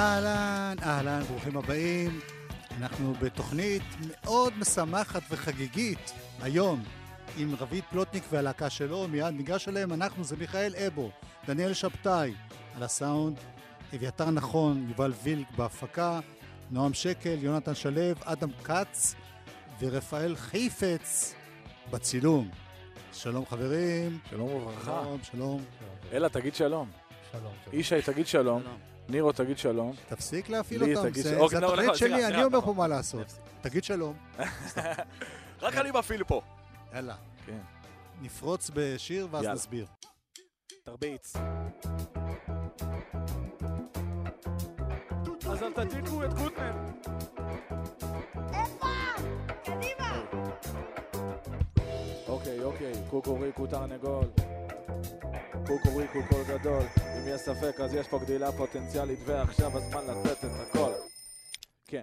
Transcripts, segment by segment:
אהלן, אהלן, ברוכים הבאים. אנחנו בתוכנית מאוד משמחת וחגיגית היום עם רביד פלוטניק והלהקה שלו, מיד ניגש אליהם, אנחנו זה מיכאל אבו, דניאל שבתאי על הסאונד, אביתר נכון, יובל וילק בהפקה, נועם שקל, יונתן שלו, אדם כץ ורפאל חיפץ בצילום. שלום חברים. שלום וברכה. שלום, שלום. אלה, תגיד שלום. שלום. ישי, תגיד שלום. נירו, תגיד שלום. תפסיק להפעיל אותם, זה אוקיי, לא, התוכנית לא, סליחה, שלי, אני אומר. פה מה לעשות. תגיד שלום. רק אני מפעיל פה. יאללה. כן. נפרוץ בשיר ואז. נסביר. תרביץ. אז אל תדליקו את גוטמן. אוקיי, אוקיי, קוקוריקו תרנגול. קוקוריקו קול גדול. אם יש ספק אז יש פה גדילה פוטנציאלית ועכשיו הזמן לתת את הכל. כן.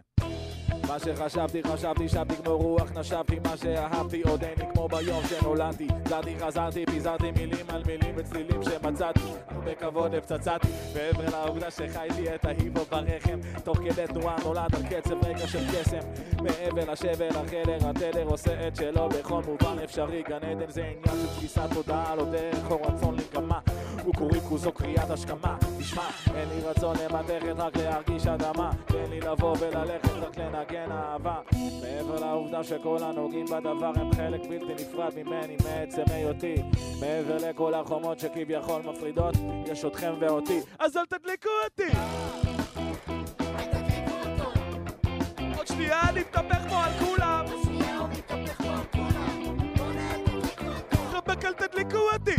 מה שחשבתי, חשבתי, שבתי כמו רוח, נשבתי מה שאהבתי, עוד אין לי כמו ביום שנולדתי. זרתי, חזרתי, פיזרתי מילים על מילים וצלילים שמצאתי. הרבה כבוד הפצצתי, מעבר לעובדה שחייתי את ההיפו ברחם. תוך כדי תנועה נולד על קצב רגע של קסם. מעבר לשבל, החלר, התדר עושה את שלו בכל מובן אפשרי. גן עדן זה עניין של תפיסת תודעה, לא דרך או רצון לנקמה. קוקוריקו זו קריאת השכמה. תשמע, אין לי רצון למתכת, רק להרגיש אדמה. תן לי לבוא וללכת, רק לנגן אהבה. מעבר לעובדה שכל הנוגעים בדבר הם חלק בלתי נפרד ממני, מעצם היותי. מעבר לכל החומות שכביכול מפרידות, יש אתכם ואותי. אז אל תדליקו אותי! עוד שנייה אני מתהפך פה על כולם! רבק אל תדליקו אותי!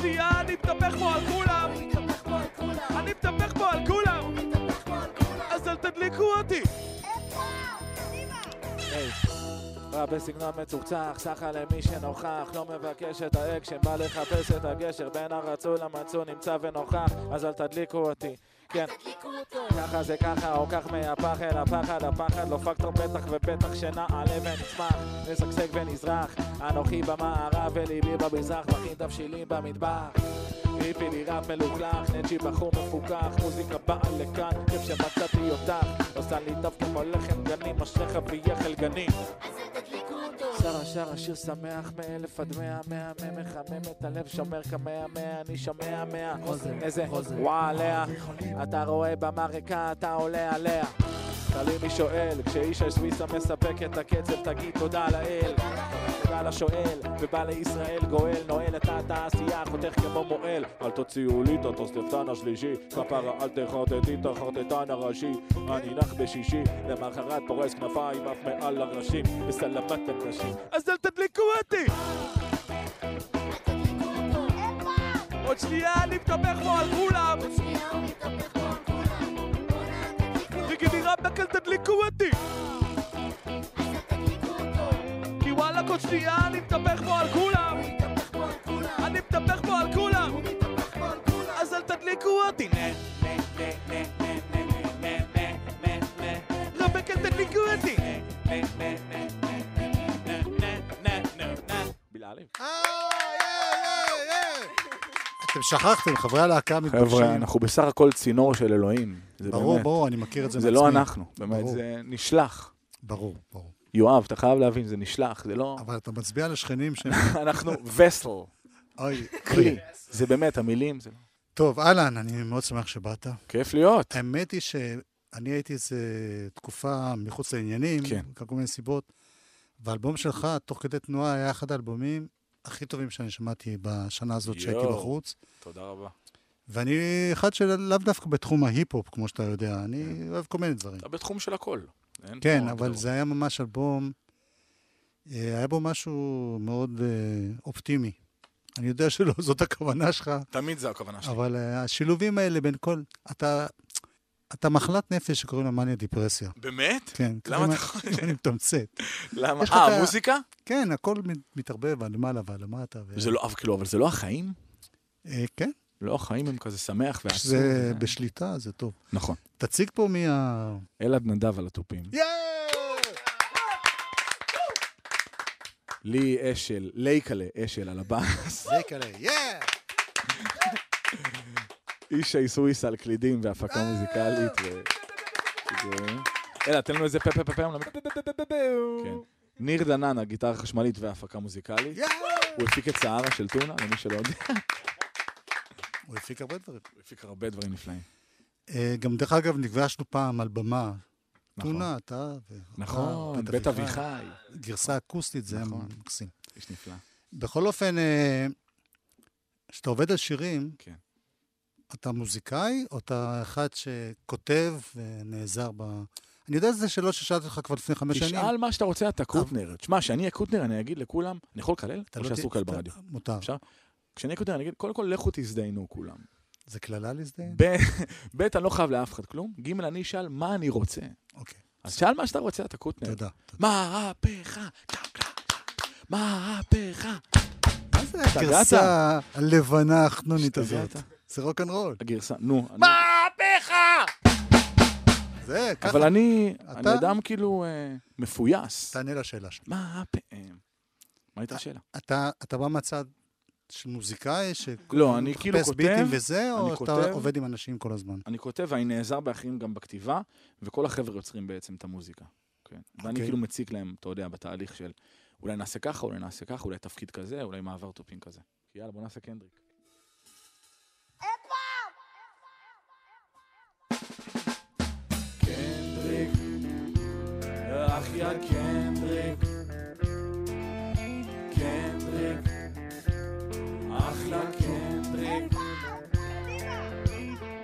שנייה אני מתהפך פה על כולם! אני מתהפך פה על כולם! אז אל תדליקו אותי! בא בסגנון מצוחצח, סחה למי שנוכח, לא מבקש את האקשן, בא לחפש את הגשר בין הרצוי למצוי, נמצא ונוכח, אז אל תדליקו אותי. כן, ככה זה ככה, או כך מהפח אל הפחד, הפחד לא פקטור בטח ובטח שנעלה ונצמח, נשגשג ונזרח, אנוכי במערב וליבי במזרח, מכין תבשילים במטבח. ריפי לי ראפ מלוכלך, נג'י בחור מפוקח, מוזיקה באה לכאן, כיף שמצאתי אותך, עושה לי טוב כמו לחם גנים, אשריך ויחל גנים. שר השאר השיר שמח מאלף עד מאה, מהמם מחמם את הלב, שומר כמאה מאה, אני שומע מאה, איזה וואליה, אתה רואה במרקע, אתה עולה עליה. תלוי מי שואל, כשאיש הסוויסה מספק את הקצב, תגיד תודה לאל. תודה לשואל, ובא לישראל גואל, נועל את התעשייה, חותך כמו מועל. אל תוציאו לי את התוספתן השלישי, כפרה אל תחרטטי את החרטטן הראשי. אני נח בשישי, למחרת פורס כנפיים אף מעל הראשים, בסלמת הנשים. אז אל תדליקו אותי! עוד שנייה אני מתהפך פה על כולם! תגידי רבאק אל תדליקו אותי! עוד שנייה אני מתהפך פה על כולם. אני מתהפך פה על כולם. אז אל תדליקו אותי. נה אל תדליקו אותי. בלעלים. אתם שכחתם, חברי הלהקה מתגבשים. חבר'ה, אנחנו בסך הכל צינור של אלוהים. ברור, ברור, אני מכיר את זה מעצמי. זה לא אנחנו, באמת, זה נשלח. ברור, ברור. יואב, אתה חייב להבין, זה נשלח, זה לא... אבל אתה מצביע על השכנים שהם... אנחנו וסל, אוי, כלי. זה באמת, המילים, זה לא... טוב, אהלן, אני מאוד שמח שבאת. כיף להיות. האמת היא שאני הייתי איזה תקופה מחוץ לעניינים, כן. כל מיני סיבות, והאלבום שלך, תוך כדי תנועה, היה אחד האלבומים הכי טובים שאני שמעתי בשנה הזאת שהייתי. בחוץ. תודה רבה. ואני אחד שלאו דווקא בתחום ההיפ-הופ, כמו שאתה יודע, אני אוהב כל מיני דברים. אתה בתחום של הכל. אין כן, אבל הגדרות. זה היה ממש אלבום, אה, היה בו משהו מאוד אה, אופטימי. אני יודע שלא זאת הכוונה שלך, תמיד זה הכוונה שלי. אבל אה, השילובים האלה בין כל... אתה, אתה מחלת נפש שקוראים לה מניה דיפרסיה. באמת? כן. למה אתה חושב? אני מתמצת. למה? אה, מוזיקה? כן, הכל מת- מתערבב על למעלה ועל למטה. ו... זה לא, אבל כאילו, אבל זה לא החיים? כן, לא, החיים הם כזה שמח ועצוב. כשזה בשליטה זה טוב. נכון. תציג פה מי ה... אלעד נדב על התופים. לי אשל, לייקלה אשל על הבאס. זה כאלה, יאה! אישי סוויס על קלידים והפקה מוזיקלית. אלא, תן לנו איזה פה פה פה פה. כן. ניר דנן, הגיטרה החשמלית והפקה מוזיקלית. הוא הפיק את סערה של טונה, למי שלא יודע. הוא הפיק הרבה דברים. הוא הפיק הרבה דברים נפלאים. אה, גם דרך אגב, נפגשנו פעם על במה. נכון. טונה, אתה ו... נכון, בית אביחי. גרסה אקוסטית, זה היה נכון. מקסים. איש נפלא. בכל אופן, אה, כשאתה עובד על שירים, כן. אתה מוזיקאי, או אתה אחד שכותב ונעזר ב... אני יודע שזה שאלות ששאלתי אותך כבר לפני חמש שנים. תשאל מה שאתה רוצה, אתה קוטנר. תשמע, כשאני אהיה קוטנר, אני אגיד לכולם, אני יכול לקלל? או לא שאסור לקלל ברדיו? מותר. אפשר? כשאני קוטנר, אני אגיד, קודם כל, לכו תזדיינו כולם. זה קללה להזדיין? ב- ב', אני לא חייב לאף אחד כלום. ג', אני אשאל מה אני רוצה. אוקיי, אז שאל מה שאתה רוצה, אתה קוטנר. תודה. מהפכה. מהפכה. מה זה? הגרסה הלבנה החנונית הזאת? זה רוקנרול. הגרסה, נו. מהפכה! זה, ככה. אבל אני, אני אדם כאילו אה, מפויס. תענה לשאלה שלי. מה הפ... מה הייתה השאלה? אתה אתה בא מהצד של מוזיקאי, ש... לא, אני כאילו כותב, ביטים וזה, או אני אתה כותב. עובד עם אנשים כל הזמן? אני כותב ואני נעזר באחרים גם בכתיבה, וכל החבר'ה יוצרים בעצם את המוזיקה. כן. ואני אוקיי. כאילו מציק להם, אתה יודע, בתהליך של אולי נעשה ככה, אולי נעשה ככה, אולי תפקיד כזה, אולי מעבר טופין כזה. יאללה, בוא נעשה קנדריק. קנדריק, אח יא קנדריק, קנדריק, אחלה קנדריק.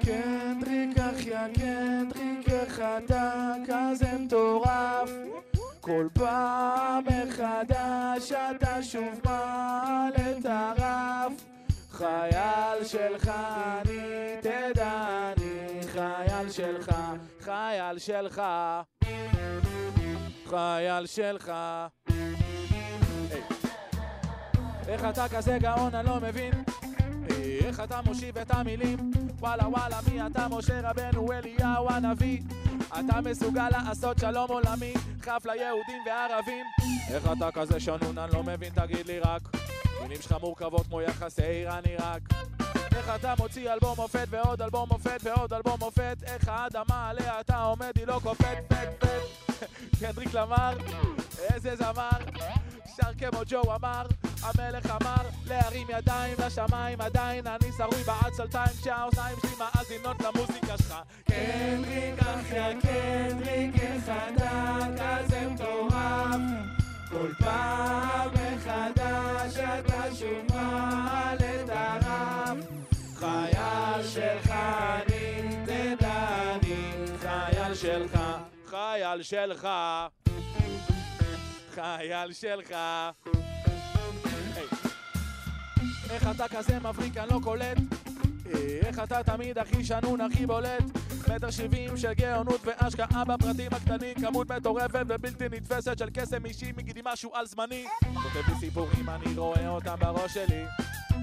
קנדריק, אחיה קנדריק, איך אתה כזה מטורף? כל פעם מחדש אתה שוב מעלה את הרף חייל שלך אני, תדע אני חייל שלך, חייל שלך חייל שלך. איך אתה כזה גאון, אני לא מבין. היי, איך אתה מושיב את המילים? וואלה וואלה מי אתה? משה רבנו אליהו הנביא. אתה מסוגל לעשות שלום עולמי חף ליהודים וערבים איך אתה כזה שנון אני לא מבין תגיד לי רק. מילים שלך מורכבות כמו יחסי איראן-עיראק איך אתה מוציא אלבום מופת ועוד אלבום מופת ועוד אלבום מופת? איך האדמה עליה אתה עומד היא לא קופאת פט פט. קנדריק למר איזה זמר. שר כמו ג'ו אמר המלך אמר להרים ידיים לשמיים עדיין אני שרוי בעצלתיים כשהאוזניים שלי מאזינות למוזיקה שלך. קנדריק אחיה קנדריק איך אתה כזה מטורף כל פעם מחדש אתה שוב מעלה את הרף חייל שלך אני תדע אני חייל שלך חייל שלך. חייל שלך. איך אתה כזה מבריק אני לא קולט. אה, איך אתה תמיד הכי שנון הכי בולט. מטר שבעים של גאונות והשקעה בפרטים הקטנים. כמות מטורפת ובלתי נתפסת של קסם אישי. מגידי משהו על זמני. כותב לי סיפורים אני רואה אותם בראש שלי.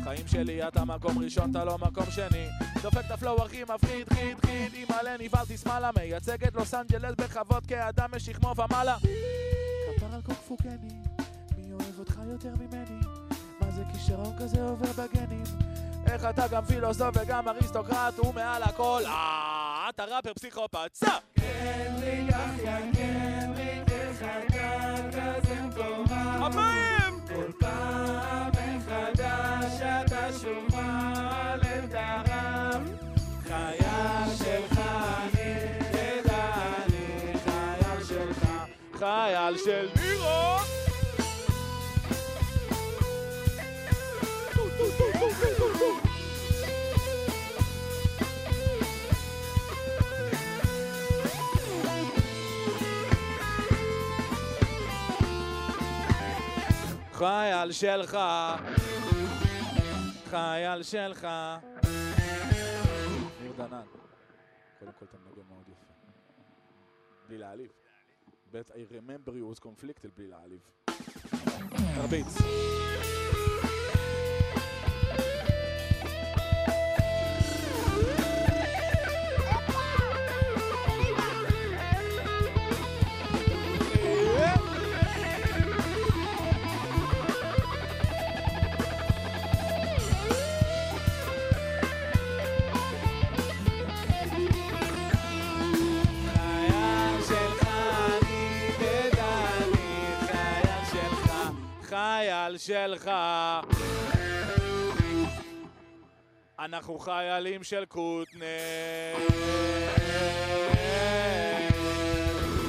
חיים שלי אתה מקום ראשון אתה לא מקום שני. דופק את הפלואו הכי מפחיד חיד חיד. עם מלא נבהלתי שמאלה. מייצג את לוס אנג'לס בכבוד כאדם משכמו ומעלה. כפר על כל כפוקני מי אוהב אותך יותר ממני מה זה כישרון כזה עובר בגנים איך אתה גם פילוסוף וגם אריסטוקרט ומעל הכל אה, אתה ראפר פסיכופת סע! קנדריק אחיה קנדריק איך אתה כזה מטורף הבאים! כל פעם מחדש אתה שוב מעלה את הרף חייל שלך אני תדע אני חייל שלך חייל של חייל שלך. חייל שלך. ניר דנן קודם כל אתה מנגן מאוד יפה. בלי להעליב. בית I remember you was conflicted בלי להעליב. תרביץ החייל שלך. אנחנו חיילים של קוטנר.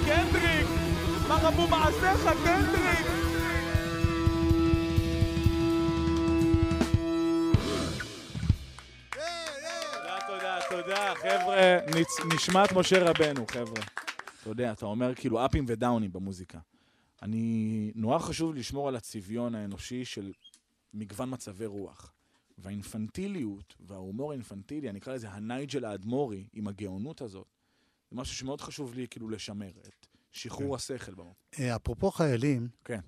קנדריק! מה רבו מעשיך, קנדריק? תודה, תודה, תודה, חבר'ה. נשמת משה רבנו, חבר'ה. אתה יודע, אתה אומר כאילו אפים ודאונים במוזיקה. אני, נורא חשוב לשמור על הצביון האנושי של מגוון מצבי רוח. והאינפנטיליות וההומור האינפנטילי, אני אקרא לזה הנייג'ל האדמו"רי, עם הגאונות הזאת, זה משהו שמאוד חשוב לי כאילו לשמר, את שחרור השכל במקום. אה, אפרופו חיילים, כן.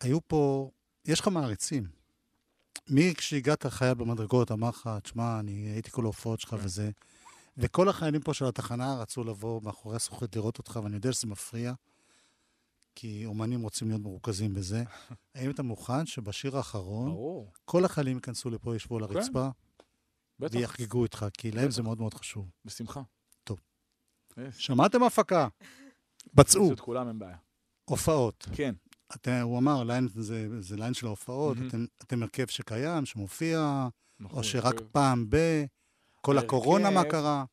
היו פה, יש לך מעריצים. מי כשהגעת חייל במדרגות אמר לך, תשמע, אני הייתי כל ההופעות שלך כן. וזה, וכל החיילים פה של התחנה רצו לבוא מאחורי הזכוכית לראות אותך, ואני יודע שזה מפריע, כי אומנים רוצים להיות מרוכזים בזה. האם אתה מוכן שבשיר האחרון, ברור, כל החיילים ייכנסו לפה, ישבו על הרצפה, בטח, ויחגגו איתך, כי להם זה. מאוד מאוד חשוב. בשמחה. טוב. שמעתם הפקה? בצעו, את כולם אין בעיה. הופעות. כן, אתם, הוא אמר, ליין זה, זה ליין של ההופעות, מהמם. אתם, אתם הרכב שקיים, שמופיע, אנחנו או שרק פעם ב... כל הרכב- הקורונה, מה קרה?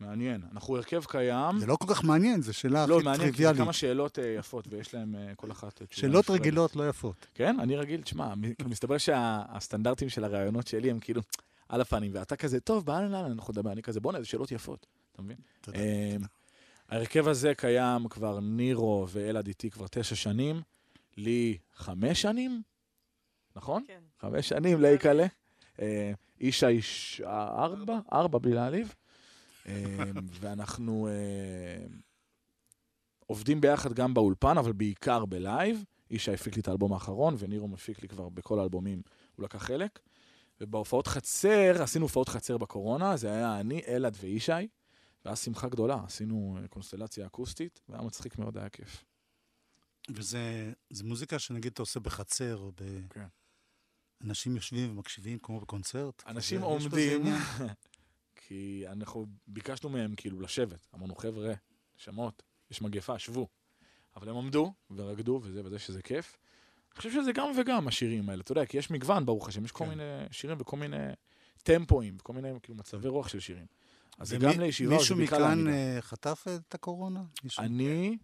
מעניין. אנחנו הרכב קיים. זה לא כל כך מעניין, זו שאלה לא, הכי מעניין, כי זה טריוויאלית. כמה שאלות אה, יפות, ויש להם אה, כל אחת תשובה שאלות נפרדת. רגילות לא יפות. כן, אני רגיל, תשמע, מסתבר שהסטנדרטים של הרעיונות שלי הם כאילו על הפנים, ואתה כזה, טוב, באהלן אהלן, אנחנו נדבר, אני כזה, בואנה, איזה שאלות יפות, אתה מבין? תודה. ההרכב הזה קיים כבר נירו ואלעד איתי כבר תשע שנים, לי חמש שנים, נכון? כן. חמש שנים, לייקלה. אה, אישה איש ארבע, ארבע בלי להעליב. אה, ואנחנו אה, עובדים ביחד גם באולפן, אבל בעיקר בלייב. אישה הפיק לי את האלבום האחרון, ונירו מפיק לי כבר בכל האלבומים, הוא לקח חלק. ובהופעות חצר, עשינו הופעות חצר בקורונה, זה היה אני, אלעד וישי, ואז שמחה גדולה, עשינו אה, קונסטלציה אקוסטית, והיה מצחיק מאוד, היה כיף. וזה זה מוזיקה שנגיד אתה עושה בחצר, או ב... כן. אנשים יושבים ומקשיבים כמו בקונצרט. אנשים עומדים. כי אנחנו ביקשנו מהם כאילו לשבת. אמרנו, חבר'ה, שמות, יש מגפה, שבו. אבל הם עמדו ורקדו וזה וזה, שזה כיף. אני חושב שזה גם וגם, השירים האלה. אתה יודע, כי יש מגוון, ברוך השם, יש כל כן. מיני שירים וכל מיני טמפואים, וכל מיני כאילו מצבי רוח של שירים. אז זה גם לישיבה, מישהו זה בעיקר מכאן. אה, חטף את הקורונה? מישהו? אני,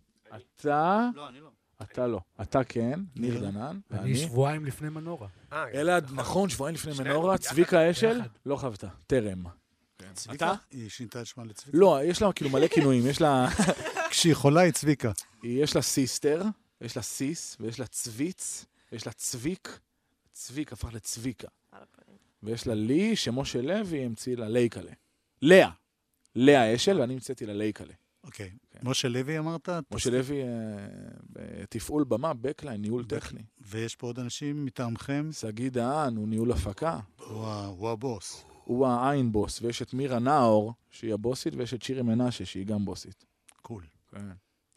אתה, לא, אני לא. אתה לא. אתה כן, ניר. דנן, אני. שבועיים לפני מנורה. אה, אלעד, נכון, שבועיים לפני מנורה, צביקה אשל. לא חוותה, טרם. צביקה? אתה? היא שינתה את שמה לצביקה? לא, יש לה כאילו מלא כינויים, יש לה... כשהיא חולה היא צביקה. יש לה sister, יש לה sis, ויש לה צוויץ, ויש לה צביק, צביק הפך לצביקה. ויש לה לי, שמשה לוי המציא לה לייקלה. לאה. לאה אשל, ואני המצאתי לה לייקלה. אוקיי. כן. משה לוי אמרת? משה לוי, אה, בתפעול במה, בקליין, ניהול טכני. ויש פה עוד אנשים מטעמכם? שגיא דהן הוא ניהול הפקה. הוא הבוס. הוא ה main boss, ויש את מירה נאור, שהיא הבוסית, ויש את שירי מנשה, שהיא גם בוסית. cool. כן.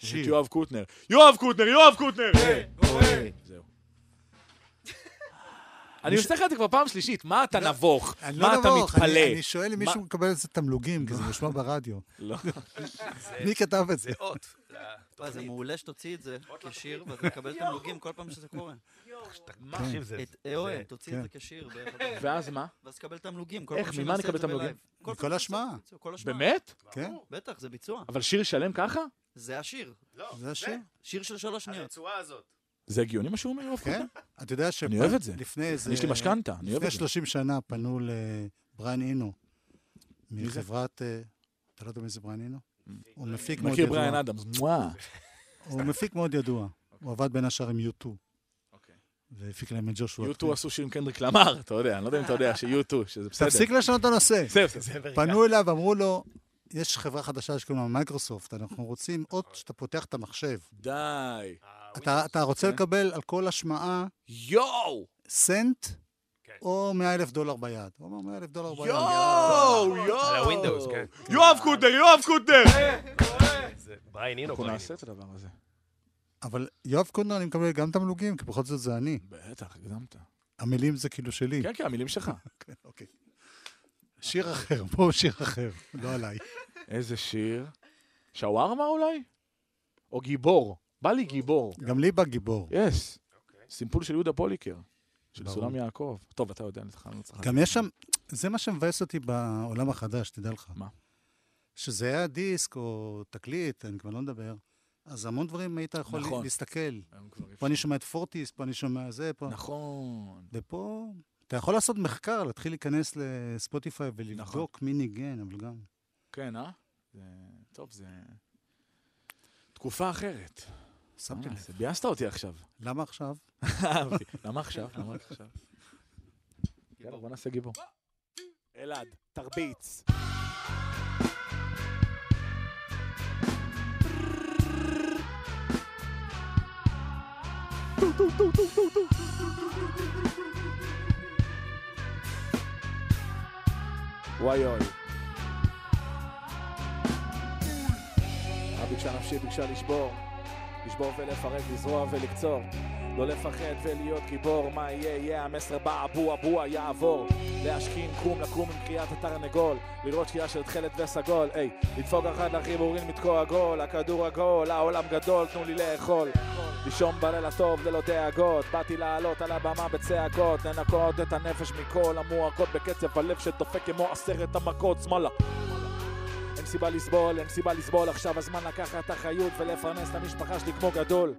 יש. את יואב קוטנר. יואב קוטנר, יואב קוטנר! זהו. אני עושה לך את זה כבר פעם שלישית, מה אתה נבוך? אני מה לא אתה אני- מתפלא? אני שואל אם מישהו מקבל על זה תמלוגים, כי זה נשמע ברדיו. לא. מי כתב את זה? זה זה מעולה שתוציא את זה כשיר, ואתה תקבל תמלוגים כל פעם שזה קורה. תקשיב, זה... את אוהד, תוציא את כן. זה כשיר, ואז מה? ואז תקבל תמלוגים. איך, ממה את זה תמלוגים? מכל. את זה השמעה. באמת? כן? בטח, זה ביצוע. אבל שיר שלם ככה? זה השיר. לא, זה השיר. שיר של שלוש שניות. הרצועה הזאת. זה הגיוני מה שהוא אומר, כן? אתה יודע ש... אני אוהב את זה. לפני איזה... יש לי משכנתה, אני אוהב לפני את זה. 30 שנה פנו לבריין אינו? מחברת... אה, אתה לא יודע מי זה בריין אינו? הוא מפיק מאוד מכיר ידוע. בריאן אדמס, מואה. הוא מפיק מאוד ידוע. הוא עבד בין השאר עם U2, אוקיי. והפיק להם את ג'ושוע. U2 עשו שיר עם קנדריק למר, אתה יודע, אני לא יודע אם אתה יודע ש-U2, שזה בסדר. תפסיק לשנות את הנושא. פנו אליו, אמרו לו, יש חברה חדשה שקוראים לה מייקרוסופט, אנחנו רוצים עוד שאתה פותח את המחשב. די. אתה אתה רוצה כן. לקבל על כל השמעה יואו! סנט כן. או 100 אלף דולר ביד. הוא אמר 100 אלף דולר ביד. יואו! יואו! על ה Windows, כן. יואב קוטנר, יואב קוטנר! זה בריין אינו. אנחנו בריין. נעשה את הדבר הזה. אבל יואב קוטנר, אני מקבל גם תמלוגים, כי בכל זאת זה אני. בטח, הקדמת. המילים זה כאילו שלי. כן, כן, המילים שלך. כן, אוקיי. שיר אחר, בואו שיר אחר, לא עליי. איזה שיר? שווארמה אולי? או גיבור? בא לי גיבור. גם לי בא גיבור. יס. אוקיי. סימפול של יהודה פוליקר, של. סולם יעקב. טוב, אתה יודע, אני צריך-. גם יש שם, זה מה שמבאס אותי בעולם החדש, תדע לך. מה? שזה היה דיסק או תקליט, אני כבר לא מדבר, אז המון דברים היית יכול נכון. להסתכל. פה. אני שומע את פורטיס, פה אני שומע זה, פה... נכון. ופה אתה יכול לעשות מחקר, להתחיל להיכנס לספוטיפיי ולבדוק מי ניגן, אבל גם... כן, אה? זה... טוב, זה... תקופה אחרת. שמתי אה, לב. ביאסת אותי עכשיו. למה עכשיו? למה עכשיו? למה עכשיו? יאללה, בוא נעשה גיבור. אלעד, תרביץ. וואי אוי. הביקשה נפשי ביקשה לשבור, לשבור ולפרק, לזרוע ולקצור. לא לפחד ולהיות גיבור, מה יהיה, יהיה המסר באבו אבו יעבור. להשכין קום, לקום עם קריאת התרנגול, לראות שקיעה של תכלת וסגול, היי, לדפוק אחת לחיבורים, לתקוע גול, הכדור עגול, העולם גדול, תנו לי לאכול. לישון בלילה טוב ללא דאגות, באתי לעלות על הבמה בצעקות, לנקות את הנפש מכל המועקות בקצב הלב שדופק כמו עשרת המכות, שמאלה. סיבה לסבול, אין סיבה לסבול, עכשיו הזמן לקחת אחריות ולפרנס את המשפחה שלי כמו גדול.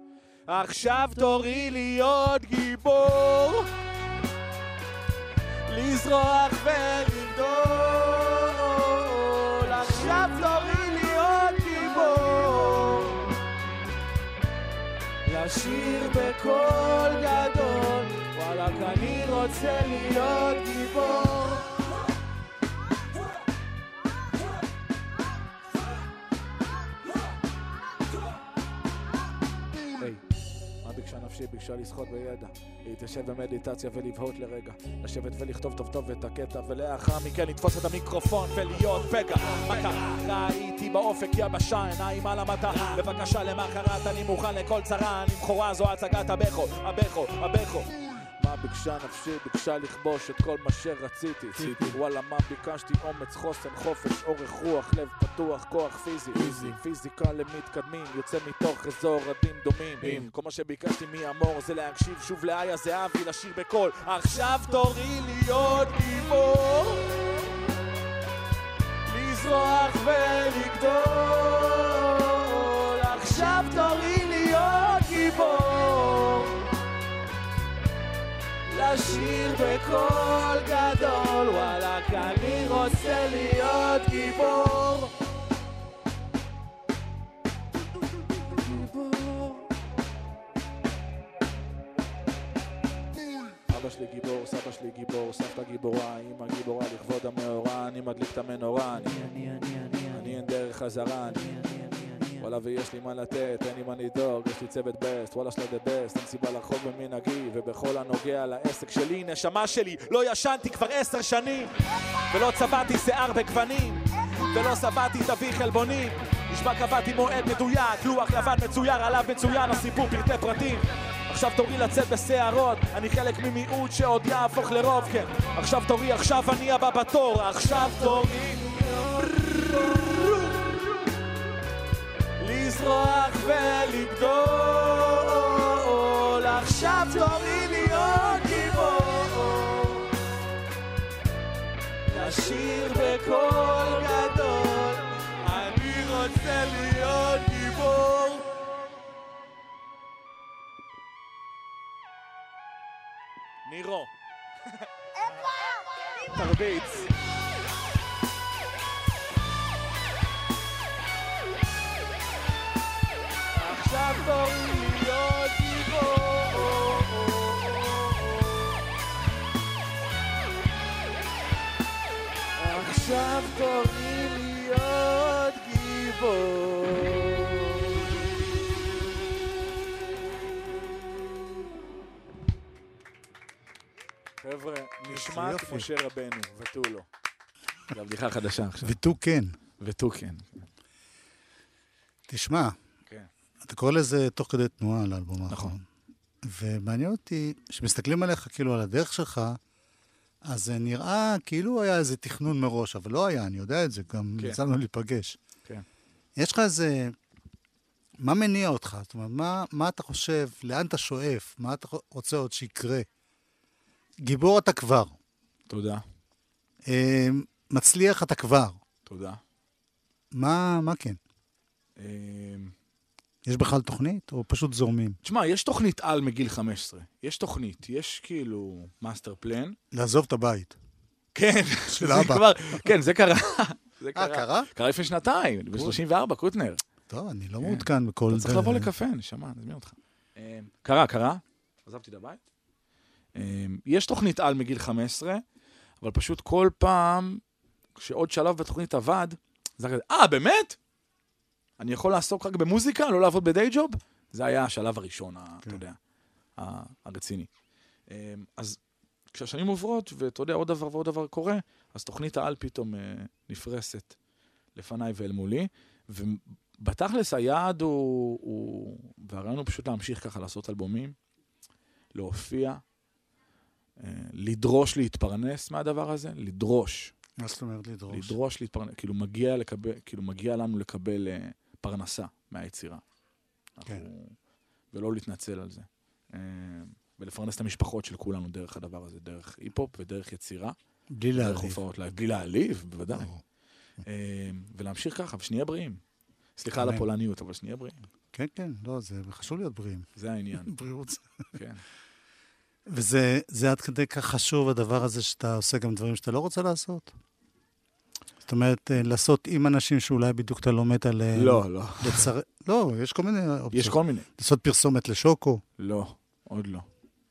עכשיו תורי להיות גיבור, לזרוח ולגדול. עכשיו תורי להיות גיבור, לשיר בקול גדול. וואלכ, אני רוצה להיות גיבור. מה ביקשה לשחות בידע, להתיישב במדיטציה ולבהות לרגע, לשבת ולכתוב טוב טוב את הקטע, ולאחר מכן לתפוס את המיקרופון ולהיות פגע. מה קרה? ראיתי באופק יבשה, עיניים על המטה, בבקשה למחרת אני מוכן לכל צרה, אני בכורה זו הצגת הבכו, הבכו, הבכו. ביקשה נפשי? ביקשה לכבוש את כל מה שרציתי. וואלה, מה ביקשתי? אומץ, חוסן, חופש, אורך רוח, לב פתוח, כוח פיזי. פיזי. פיזיקה למתקדמים, יוצא מתוך אזור רדים דומים. כל מה שביקשתי מאמור זה להקשיב שוב לאיה זהבי, לשיר בקול. עכשיו תורי להיות גיבור. לזרוח ולגדול. עכשיו תורי לשיר בקול גדול, וואלכ, אני רוצה להיות גיבור. אבא שלי גיבור, סבא שלי גיבור, סבתא גיבורה, אמא גיבורה לכבוד המאורע, אני מדליק את המנורה, אני, אני, אני, אני, אני אין דרך חזרה, אני, אני, אני, אני, וואלה ויש לי מה לתת, אין לי מה לדאוג, יש לי צוות בסט, וואלה שלה the best, אין סיבה לחרוג במנהגי, ובכל הנוגע לעסק שלי, נשמה שלי, לא ישנתי כבר עשר שנים, ולא צבעתי שיער בגוונים, ולא שבעתי תווי חלבונים, נשמע קבעתי מועד מדויק, לוח לבן מצויר, עליו מצוין הסיפור פרטי פרטים. עכשיו תורי לצאת בשערות, אני חלק ממיעוט שעוד יהפוך לרוב, כן. עכשיו תורי, עכשיו אני הבא בתור, עכשיו תורי. לזרוח ולגדול, עכשיו תורי להיות גיבור. לשיר בקול גדול, אני רוצה להיות גיבור. נירו. תרביץ. עכשיו תורי להיות גיבור. עכשיו תורי להיות גיבור. חבר'ה, נשמע יופי. כמו משה רבנו, ותו לא. זו הבדיחה חדשה עכשיו. ותו כן. ותו כן. תשמע. אתה קורא לזה תוך כדי תנועה לאלבום נכון. האחרון. ומעניין אותי, כשמסתכלים עליך כאילו על הדרך שלך, אז זה נראה כאילו היה איזה תכנון מראש, אבל לא היה, אני יודע את זה, גם כן. יצא לנו להיפגש. כן. יש לך איזה מה מניע אותך? זאת אומרת, מה, מה אתה חושב, לאן אתה שואף, מה אתה רוצה עוד שיקרה? גיבור אתה כבר, תודה, אה, מצליח אתה כבר. תודה. מה, מה כן? אה, יש בכלל תוכנית, או פשוט זורמים? תשמע, יש תוכנית על מגיל 15. יש תוכנית, יש כאילו master plan. לעזוב את הבית. כן, של זה אבא. כבר, כן, זה קרה. זה אה, קרה? קרה לפני שנתיים, אני ב-34, קוטנר. טוב, אני לא כן. מעודכן בכל... אתה צריך לבוא לקפה, נשמה, נזמין אותך. אה, קרה, קרה. עזבתי את הבית. אה, יש תוכנית על מגיל 15, אבל פשוט כל פעם, כשעוד שלב בתוכנית עבד, זה היה כזה, אה, באמת? אני יכול לעסוק רק במוזיקה, לא לעבוד בדיי ג'וב? זה היה השלב הראשון, ה- אתה כן. יודע, הרציני. אה, אז כשהשנים עוברות, ואתה יודע, עוד דבר ועוד דבר קורה, אז תוכנית העל פתאום אה, נפרסת לפניי ואל מולי, ובתכלס היעד הוא, הוא, והרעיון הוא פשוט להמשיך ככה לעשות אלבומים, להופיע, אה, לדרוש להתפרנס מהדבר הזה, לדרוש, מה זאת אומרת לדרוש? לדרוש להתפרנס, כאילו מגיע, לקבל, כאילו מגיע לנו לקבל אה, פרנסה מהיצירה. כן. אנחנו, ולא להתנצל על זה. אה, ולפרנס את המשפחות של כולנו דרך הדבר הזה, דרך היפ-הופ ודרך יצירה. בלי דרך להעליב. הופעות live, בלי להעליב, בוודאי. אה, ולהמשיך ככה, ושנהיה בריאים. סליחה על. הפולניות, אבל שנהיה בריאים. כן, כן, לא, זה חשוב להיות בריאים. זה העניין, בריאות. כן. וזה זה עד כדי כך חשוב, הדבר הזה, שאתה עושה גם דברים שאתה לא רוצה לעשות? זאת אומרת, אה, לעשות עם אנשים שאולי בדיוק אתה לומד עליהם. לא, לא. לצר... לא, יש כל מיני יש אופציות. כל מיני. לעשות פרסומת לשוקו, לא, עוד לא.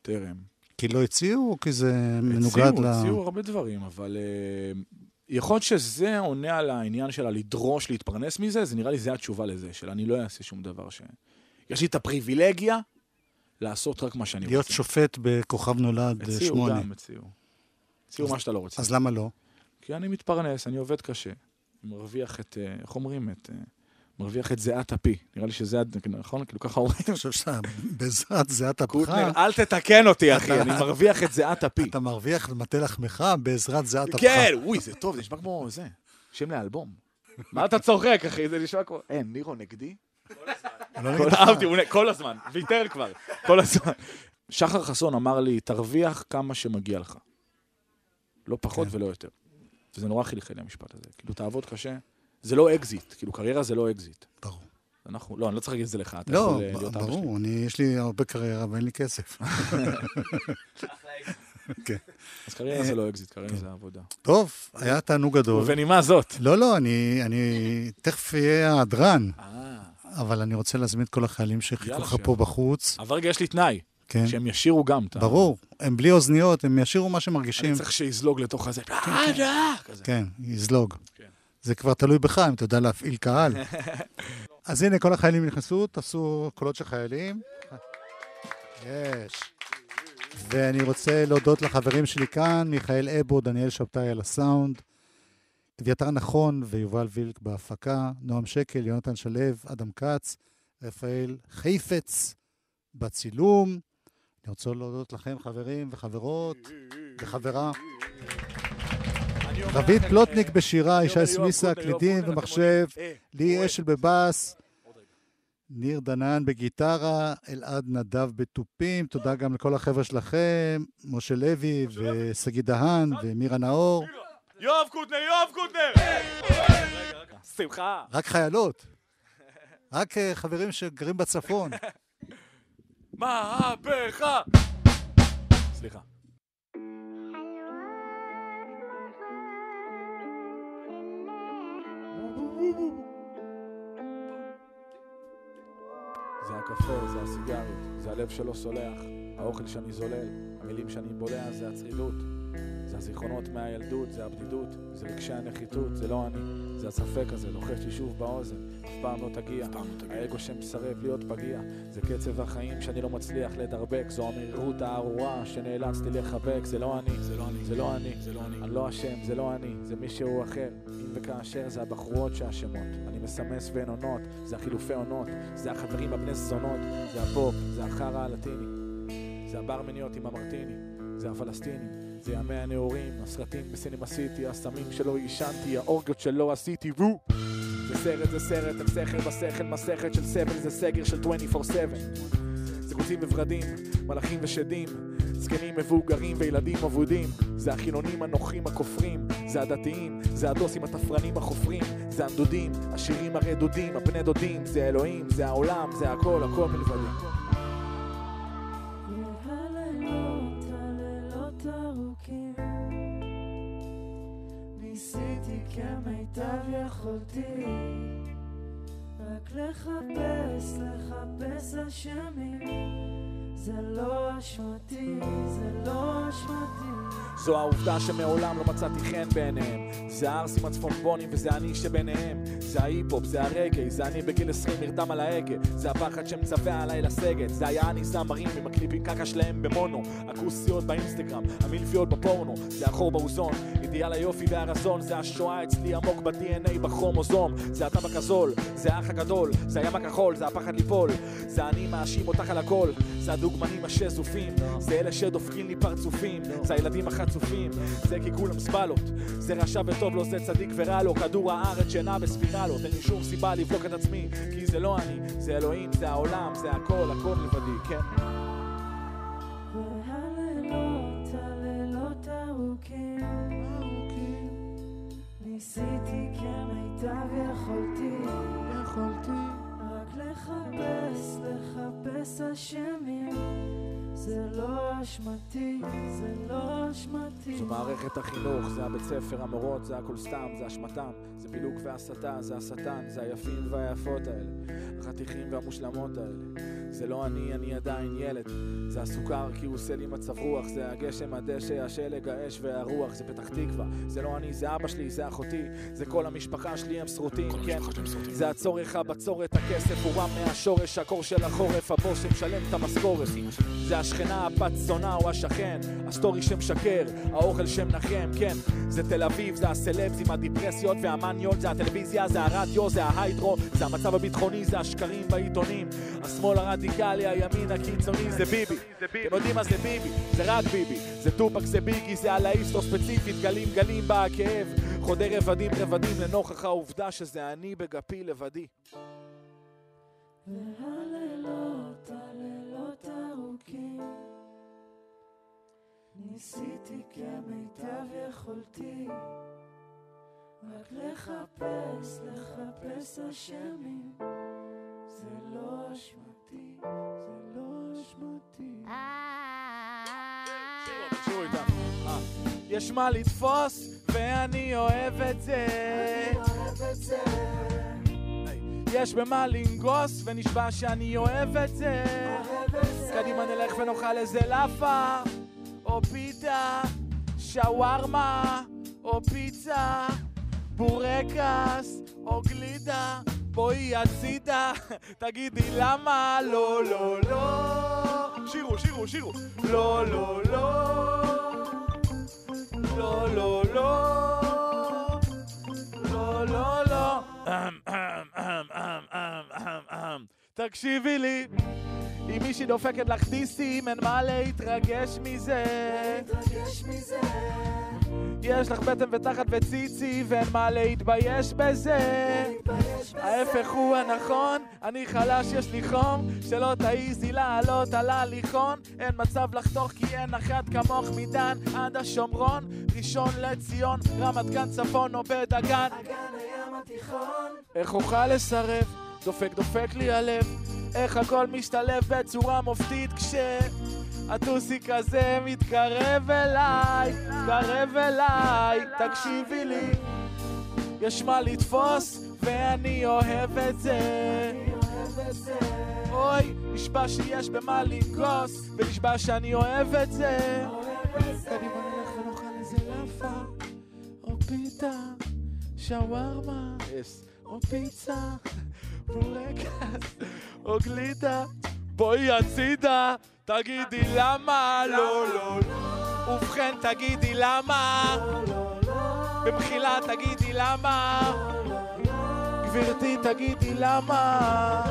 טרם. כי לא הציעו, או כי זה מנוגד הציעו, ל... הציעו הרבה דברים, אבל אה, יכול להיות שזה עונה על העניין של הלדרוש להתפרנס מזה, זה נראה לי זה התשובה לזה, של אני לא אעשה שום דבר ש... יש לי את הפריבילגיה לעשות רק מה שאני להיות רוצה. שופט בכוכב נולד אה, הציעו שמונה. גם, הציעו. הציעו מה שאתה לא רוצה. אז למה לא? כי אני מתפרנס, אני עובד קשה. מרוויח את, אה, איך אומרים? את... אה, מרוויח את זיעת אפי. נראה לי שזה, נכון? כאילו ככה אומרים. אני חושב שאתה בעזרת זיעת אפך, קוטנר, אל תתקן אותי, אחי, אני מרוויח את זיעת אפי. אתה מרוויח מטה לחמך בעזרת זיעת אפך. כן, אוי, זה טוב, זה נשמע כמו זה. שם לאלבום. מה אתה צוחק, אחי? זה נשמע כמו... אין, ניר הוא נגדי? לא כל- נגדך. אהבתי, כל הזמן, ויתר כבר, כל הזמן. שחר חסון אמר לי, תרוויח כמה שמגיע לך. לא פחות כן. ולא יותר. וזה נורא חלחל לי המשפט הזה. כאילו, תעבוד קשה. זה לא אקזיט, כאילו, קריירה זה לא אקזיט. ברור. אנחנו, לא, אני לא צריך להגיד את זה לך, אתה לא, יכול אה, להיות אבא שלי. ברור, אני, יש לי הרבה קריירה ואין לי כסף. אז קריירה זה לא אקזיט, קריירה זה עבודה. טוב, היה תענוג גדול. ובנימה זאת. לא, לא, אני, אני תכף אהיה ההדרן, אה, אבל אני רוצה להזמין את כל החיילים שחיכו לך. פה בחוץ. אבל רגע, יש לי תנאי, כן, שהם ישירו גם. את ה- ברור. הם בלי אוזניות, הם ישירו מה שמרגישים. אני צריך שיזלוג לתוך הזה. אה, אה, כזה. כן, יזלוג. כן. זה כבר תלוי בך, אם אתה יודע להפעיל קהל. אז הנה, כל החיילים נכנסו, תעשו קולות של חיילים. יש. ואני רוצה להודות לחברים שלי כאן, מיכאל אבו, דניאל שבתאי על הסאונד, אביתר נכון ויובל וילק בהפקה, נועם שקל, יונתן שלו, אדם כץ, רפאל חיפץ בצילום. אני רוצה להודות לכם, חברים וחברות, וחברה. רבית פלוטניק אה, בשירה, ישי סוויסה, קלידים ומחשב, אה, לי. אשל בבאס. ניר דנן בגיטרה, אלעד נדב בתופים, תודה גם לכל החבר'ה שלכם, משה לוי ושגיא דהן ומירה נאור, יואב קוטנר, יואב קוטנר! שמחה. רק חיילות, רק אה, חברים שגרים בצפון. מהפכה! סליחה. זה הקפה, זה הסיגריות, זה הלב שלא סולח, האוכל שאני זולל, המילים שאני בולע זה הצרידות, זה הזיכרונות מהילדות, זה הבדידות, זה רגשי הנחיתות, זה לא אני, זה הספק הזה, לוחש לי שוב באוזן, אף פעם לא תגיע, האגו שמסרב להיות פגיע, זה קצב החיים שאני לא מצליח לדרבק, זו המהירות הארורה שנאלצתי לחבק, זה לא אני, זה לא אני, זה לא אני, זה לא אני, אני לא אשם, זה לא אני, זה מישהו אחר, אם וכאשר זה הבחורות שאשמות, אני מסמס ואין עונות, זה החילופי עונות, זה החברים הבני זונות, זה הפופ, זה החרא הלטיני, זה הברמניות עם המרטיני, זה הפלסטינים, זה ימי הנעורים, הסרטים בסינמה סיטי, הסמים שלא עישנתי, האורגיות שלא עשיתי, וו! זה סרט זה סרט, על סכר בשכל, מסכת של סבל, זה סגר של 24/7. זה קוצים וורדים, מלאכים ושדים, זקנים מבוגרים וילדים אבודים. זה החילונים הנוחים הכופרים, זה הדתיים, זה הדוסים התפרנים החופרים, זה הנדודים, השירים הרדודים, הפני דודים, זה אלוהים, זה העולם, זה הכל, הכל מלבדי. ניסיתי כמיטב יכולתי רק לחפש, לחפש אשמים זה לא זה לא זו העובדה שמעולם לא מצאתי חן בעיניהם. זה הערסים הצפונבונים וזה אני שביניהם. זה ההיפ-הופ, זה הרגעי, זה אני בגיל 20 נרדם על ההגה. זה הפחד שמצווה עליי לסגת. זה היה אני זמרים עם הקליפים קקה שלהם במונו. הכוסיות באינסטגרם, המלפיות בפורנו. זה החור באוזון, אידיאל היופי והרזון. זה השואה אצלי עמוק ב-DNA בכרומוזום. זה הטבק הזול, זה האח הגדול. זה הים הכחול, זה הפחד ליפול. זה אני מאשים אותך על הכל. זה הדוגמנים השזופים. זה אלה שדופקים לי פרצופים. זה הילדים החצופים. זה כי כולם סבלות. זה רשע וטוב לו, זה צדיק ורע לו. כדור הארץ שנע בספירלות אין לי שום סיבה לבדוק את עצמי כי זה לא אני, זה אלוהים, זה העולם, זה הכל, הכל לבדי, כן? והלילות, הלילות ארוכים ניסיתי כמיטב יכולתי יכולתי רק לחפש, לחפש אשמים זה לא אשמתי, זה לא אשמתי. זו מערכת החינוך, זה הבית ספר, המורות, זה הכל סתם, זה אשמתם, זה פילוג והסתה, זה השטן, זה היפים והיפות האלה, החתיכים והמושלמות האלה. זה לא אני, אני עדיין ילד, זה הסוכר כי הוא עושה לי מצב רוח, זה הגשם, הדשא, השלג, האש והרוח, זה פתח תקווה, זה לא אני, זה אבא שלי, זה אחותי, זה כל המשפחה שלי, הם שרוטים, כן, זה הצורך, הבצורת, הכסף הוא רע מהשורש, הקור של החורף, הבוס שמשלם את המשכורת, זה השכנה, הבת זונה או השכן, ה story שמשקר, האוכל שמנחם, כן, זה תל אביב, זה הסלבס עם הדיפרסיות והמניות, זה הטלוויזיה, זה הרדיו, זה ה hydro, זה המצב הביטחוני, זה השקרים בעיתונים, השמאל הרדיקלי, הימין הקיצוני, זה ביבי, אתם יודעים מה זה ביבי, זה רק ביבי, זה טופק, זה ביגי, זה על האיסטו ספציפית, גלים גלים בה הכאב, חודר רבדים רבדים לנוכח העובדה שזה אני בגפי לבדי. והלילות, הלילות ארוכים ניסיתי כמיטב יכולתי רק לחפש, לחפש אשמים זה לא אשמתי, זה לא אשמתי. אה. יש מה לתפוס, ואני אוהב את זה. יש במה לנגוס, ונשבע שאני אוהב את זה. קדימה נלך ונאכל איזה לאפה, או פיתה, שווארמה, או פיצה, בורקס, או גלידה. בואי הצידה, תגידי למה לא, לא, לא. שירו, שירו, שירו. לא, לא, לא. לא, לא, לא. לא, לא, לא. תקשיבי לי, אם מישהי דופקת לך דיסים, אין מה להתרגש מזה. יש לך בטן ותחת וציצי, ואין מה להתבייש בזה. ההפך הוא הנכון, אני חלש, יש לי חום, שלא תעיזי לעלות על ההליכון, אין מצב לחתוך כי אין אחת כמוך מדן עד השומרון, ראשון לציון, רמת גן צפון או בדגן. אגן הים התיכון איך אוכל לסרב? דופק דופק לי הלב, איך הכל משתלב בצורה מופתית כשהטוסי כזה מתקרב אליי, מתקרב אליי, תקשיבי לי, יש מה לתפוס ואני אוהב את זה. אוי, נשבע שיש במה לנגוס, ונשבע שאני אוהב את זה. אוהב את זה קדימה נלך ונאכל איזה לאפה, או פיתה, שווארמה, או פיצה, בורקס, או גלידה. בואי הצידה, תגידי למה לא, לא, לא. ובכן תגידי למה, במחילה תגידי למה, גברתי תגידי למה.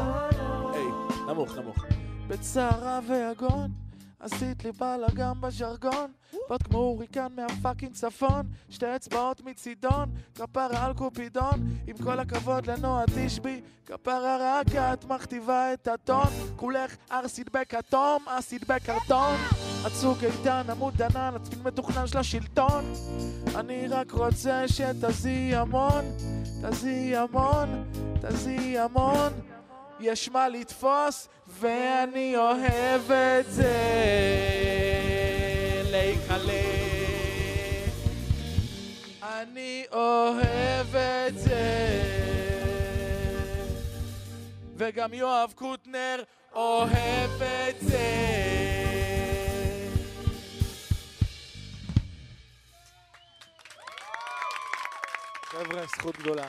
היי, נמוך, נמוך. בצערה ויגון, עשית לי בלאגן בז'רגון, באת כמו הוריקן מהפאקינג צפון, שתי אצבעות מצידון, כפרה על קופידון, עם כל הכבוד לנועה תשבי, כפרה רק את מכתיבה את הטון, כולך ארסית בכתום, אסית בקרטון, הצוק איתן, עמוד ענן, הצפין מתוכנן של השלטון, אני רק רוצה שתזיעי המון, תזיעי המון, תזיעי המון, יש מה לתפוס, ואני אוהב את זה. אני אוהב את זה. וגם יואב קוטנר אוהב את זה. חבר'ה, זכות גדולה.